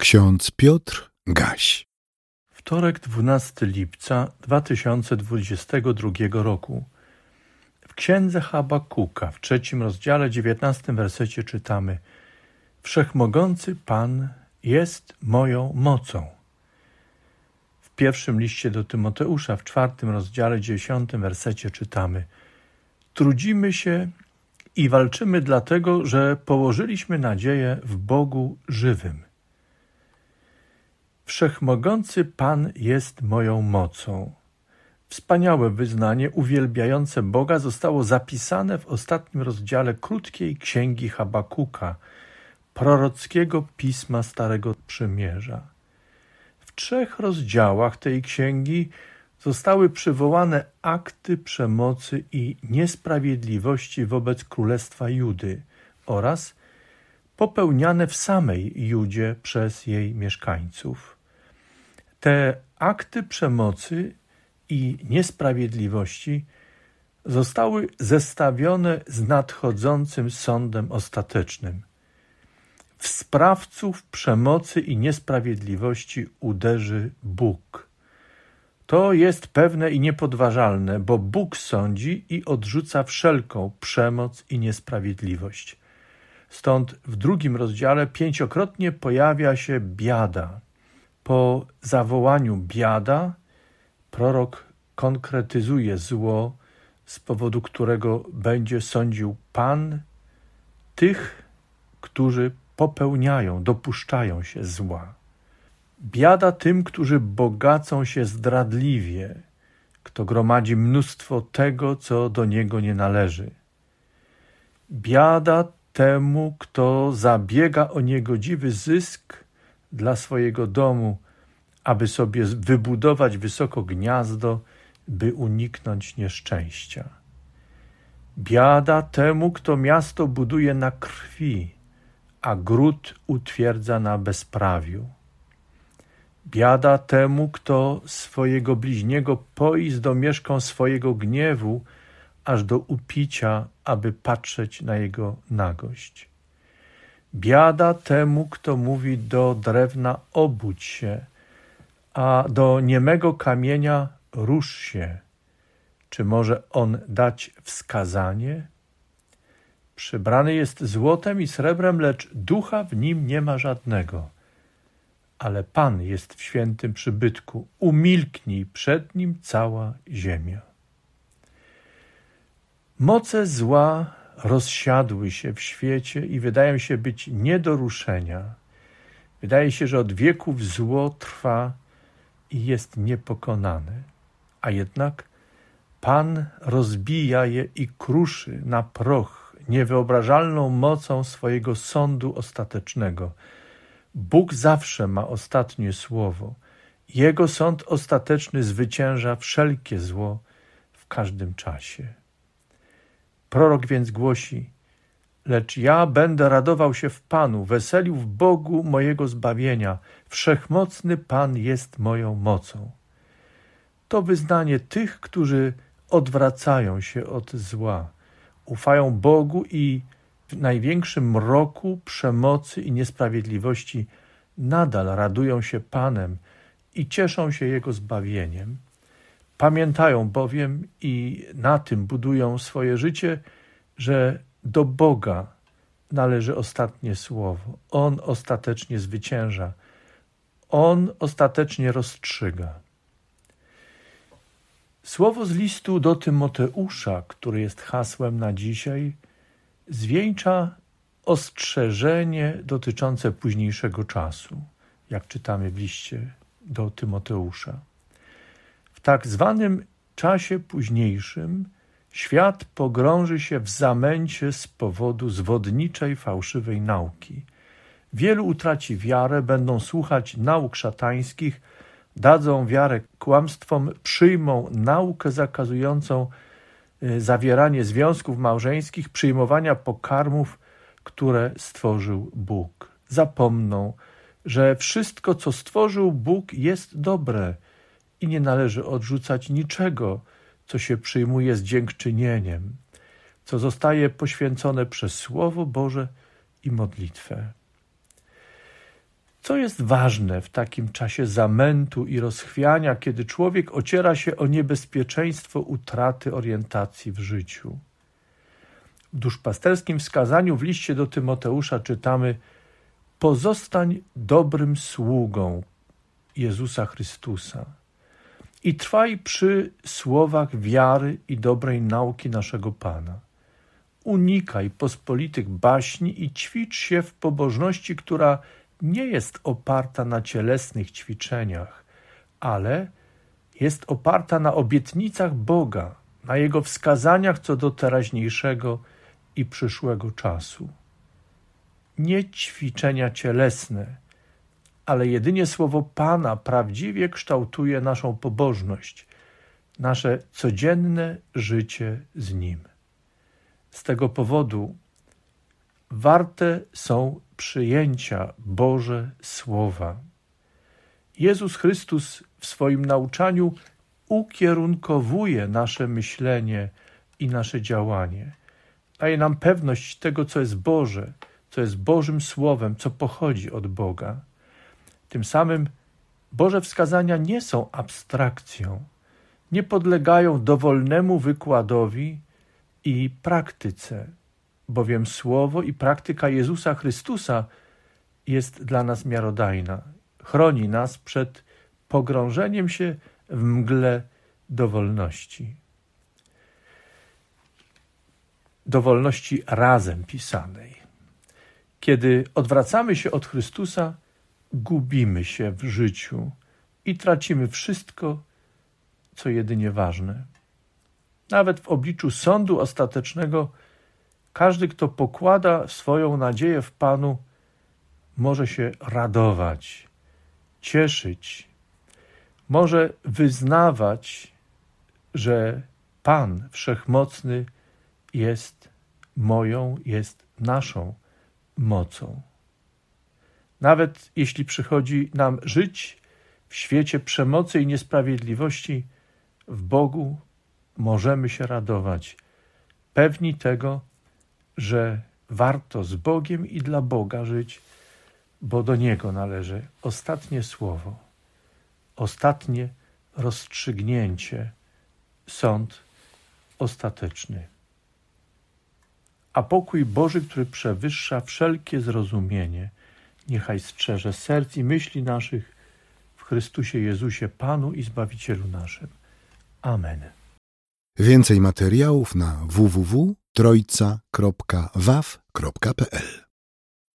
Ksiądz Piotr Gaś. Wtorek 12 lipca 2022 roku. W księdze Habakuka w trzecim rozdziale, dziewiętnastym wersecie czytamy: Wszechmogący Pan jest moją mocą. W pierwszym liście do Tymoteusza, w czwartym rozdziale, dziesiątym wersecie czytamy: Trudzimy się i walczymy dlatego, że położyliśmy nadzieję w Bogu żywym. Wszechmogący Pan jest moją mocą. Wspaniałe wyznanie uwielbiające Boga zostało zapisane w ostatnim rozdziale krótkiej księgi Habakuka, prorockiego pisma Starego Przymierza. W trzech rozdziałach tej księgi zostały przywołane akty przemocy i niesprawiedliwości wobec Królestwa Judy oraz popełniane w samej Judzie przez jej mieszkańców. Te akty przemocy i niesprawiedliwości zostały zestawione z nadchodzącym sądem ostatecznym. W sprawców przemocy i niesprawiedliwości uderzy Bóg. To jest pewne i niepodważalne, bo Bóg sądzi i odrzuca wszelką przemoc i niesprawiedliwość. Stąd w drugim rozdziale pięciokrotnie pojawia się biada. Po zawołaniu biada, prorok konkretyzuje zło, z powodu którego będzie sądził Pan tych, którzy popełniają, dopuszczają się zła. Biada tym, którzy bogacą się zdradliwie, kto gromadzi mnóstwo tego, co do niego nie należy. Biada temu, kto zabiega o niegodziwy zysk dla swojego domu, aby sobie wybudować wysoko gniazdo, by uniknąć nieszczęścia. Biada temu, kto miasto buduje na krwi, a gród utwierdza na bezprawiu. Biada temu, kto swojego bliźniego poi z domieszką swojego gniewu, aż do upicia, aby patrzeć na jego nagość. Biada temu, kto mówi do drewna obudź się, a do niemego kamienia rusz się. Czy może on dać wskazanie? Przybrany jest złotem i srebrem, lecz ducha w nim nie ma żadnego. Ale Pan jest w świętym przybytku, umilknij przed nim cała ziemia. Moce zła rozsiadły się w świecie i wydają się być nie do ruszenia. Wydaje się, że od wieków zło trwa i jest niepokonane, a jednak Pan rozbija je i kruszy na proch niewyobrażalną mocą swojego sądu ostatecznego. Bóg zawsze ma ostatnie słowo. Jego sąd ostateczny zwycięża wszelkie zło w każdym czasie. Prorok więc głosi: Lecz ja będę radował się w Panu, weselił w Bogu mojego zbawienia. Wszechmocny Pan jest moją mocą. To wyznanie tych, którzy odwracają się od zła, ufają Bogu i w największym mroku przemocy i niesprawiedliwości nadal radują się Panem i cieszą się Jego zbawieniem. Pamiętają bowiem i na tym budują swoje życie, że do Boga należy ostatnie słowo. On ostatecznie zwycięża. On ostatecznie rozstrzyga. Słowo z listu do Tymoteusza, który jest hasłem na dzisiaj, zwieńcza ostrzeżenie dotyczące późniejszego czasu, jak czytamy w liście do Tymoteusza. W tak zwanym czasie późniejszym świat pogrąży się w zamęcie z powodu zwodniczej, fałszywej nauki. Wielu utraci wiarę, będą słuchać nauk szatańskich, dadzą wiarę kłamstwom, przyjmą naukę zakazującą y, zawieranie związków małżeńskich, przyjmowania pokarmów, które stworzył Bóg. Zapomną, że wszystko, co stworzył Bóg, jest dobre i nie należy odrzucać niczego, co się przyjmuje z dziękczynieniem, co zostaje poświęcone przez Słowo Boże i modlitwę. Co jest ważne w takim czasie zamętu i rozchwiania, kiedy człowiek ociera się o niebezpieczeństwo utraty orientacji w życiu? W duszpasterskim wskazaniu w liście do Tymoteusza czytamy: Pozostań dobrym sługą Jezusa Chrystusa i trwaj przy słowach wiary i dobrej nauki naszego Pana. Unikaj pospolitych baśni i ćwicz się w pobożności, która nie jest oparta na cielesnych ćwiczeniach, ale jest oparta na obietnicach Boga, na Jego wskazaniach co do teraźniejszego i przyszłego czasu. Nie ćwiczenia cielesne, ale jedynie słowo Pana prawdziwie kształtuje naszą pobożność, nasze codzienne życie z Nim. Z tego powodu warte są przyjęcia Boże Słowa. Jezus Chrystus w swoim nauczaniu ukierunkowuje nasze myślenie i nasze działanie. Daje nam pewność tego, co jest Boże, co jest Bożym Słowem, co pochodzi od Boga. Tym samym Boże wskazania nie są abstrakcją, nie podlegają dowolnemu wykładowi i praktyce, bowiem słowo i praktyka Jezusa Chrystusa jest dla nas miarodajna. Chroni nas przed pogrążeniem się w mgle dowolności. Dowolności razem pisanej. Kiedy odwracamy się od Chrystusa, gubimy się w życiu i tracimy wszystko, co jedynie ważne. Nawet w obliczu sądu ostatecznego, każdy, kto pokłada swoją nadzieję w Panu, może się radować, cieszyć, może wyznawać, że Pan Wszechmocny jest moją, jest naszą mocą. Nawet jeśli przychodzi nam żyć w świecie przemocy i niesprawiedliwości, w Bogu możemy się radować, pewni tego, że warto z Bogiem i dla Boga żyć, bo do Niego należy ostatnie słowo, ostatnie rozstrzygnięcie, sąd ostateczny. A pokój Boży, który przewyższa wszelkie zrozumienie, niechaj strzeże serc i myśli naszych w Chrystusie Jezusie, Panu i Zbawicielu naszym. Amen. Więcej materiałów na www.trojca.waw.pl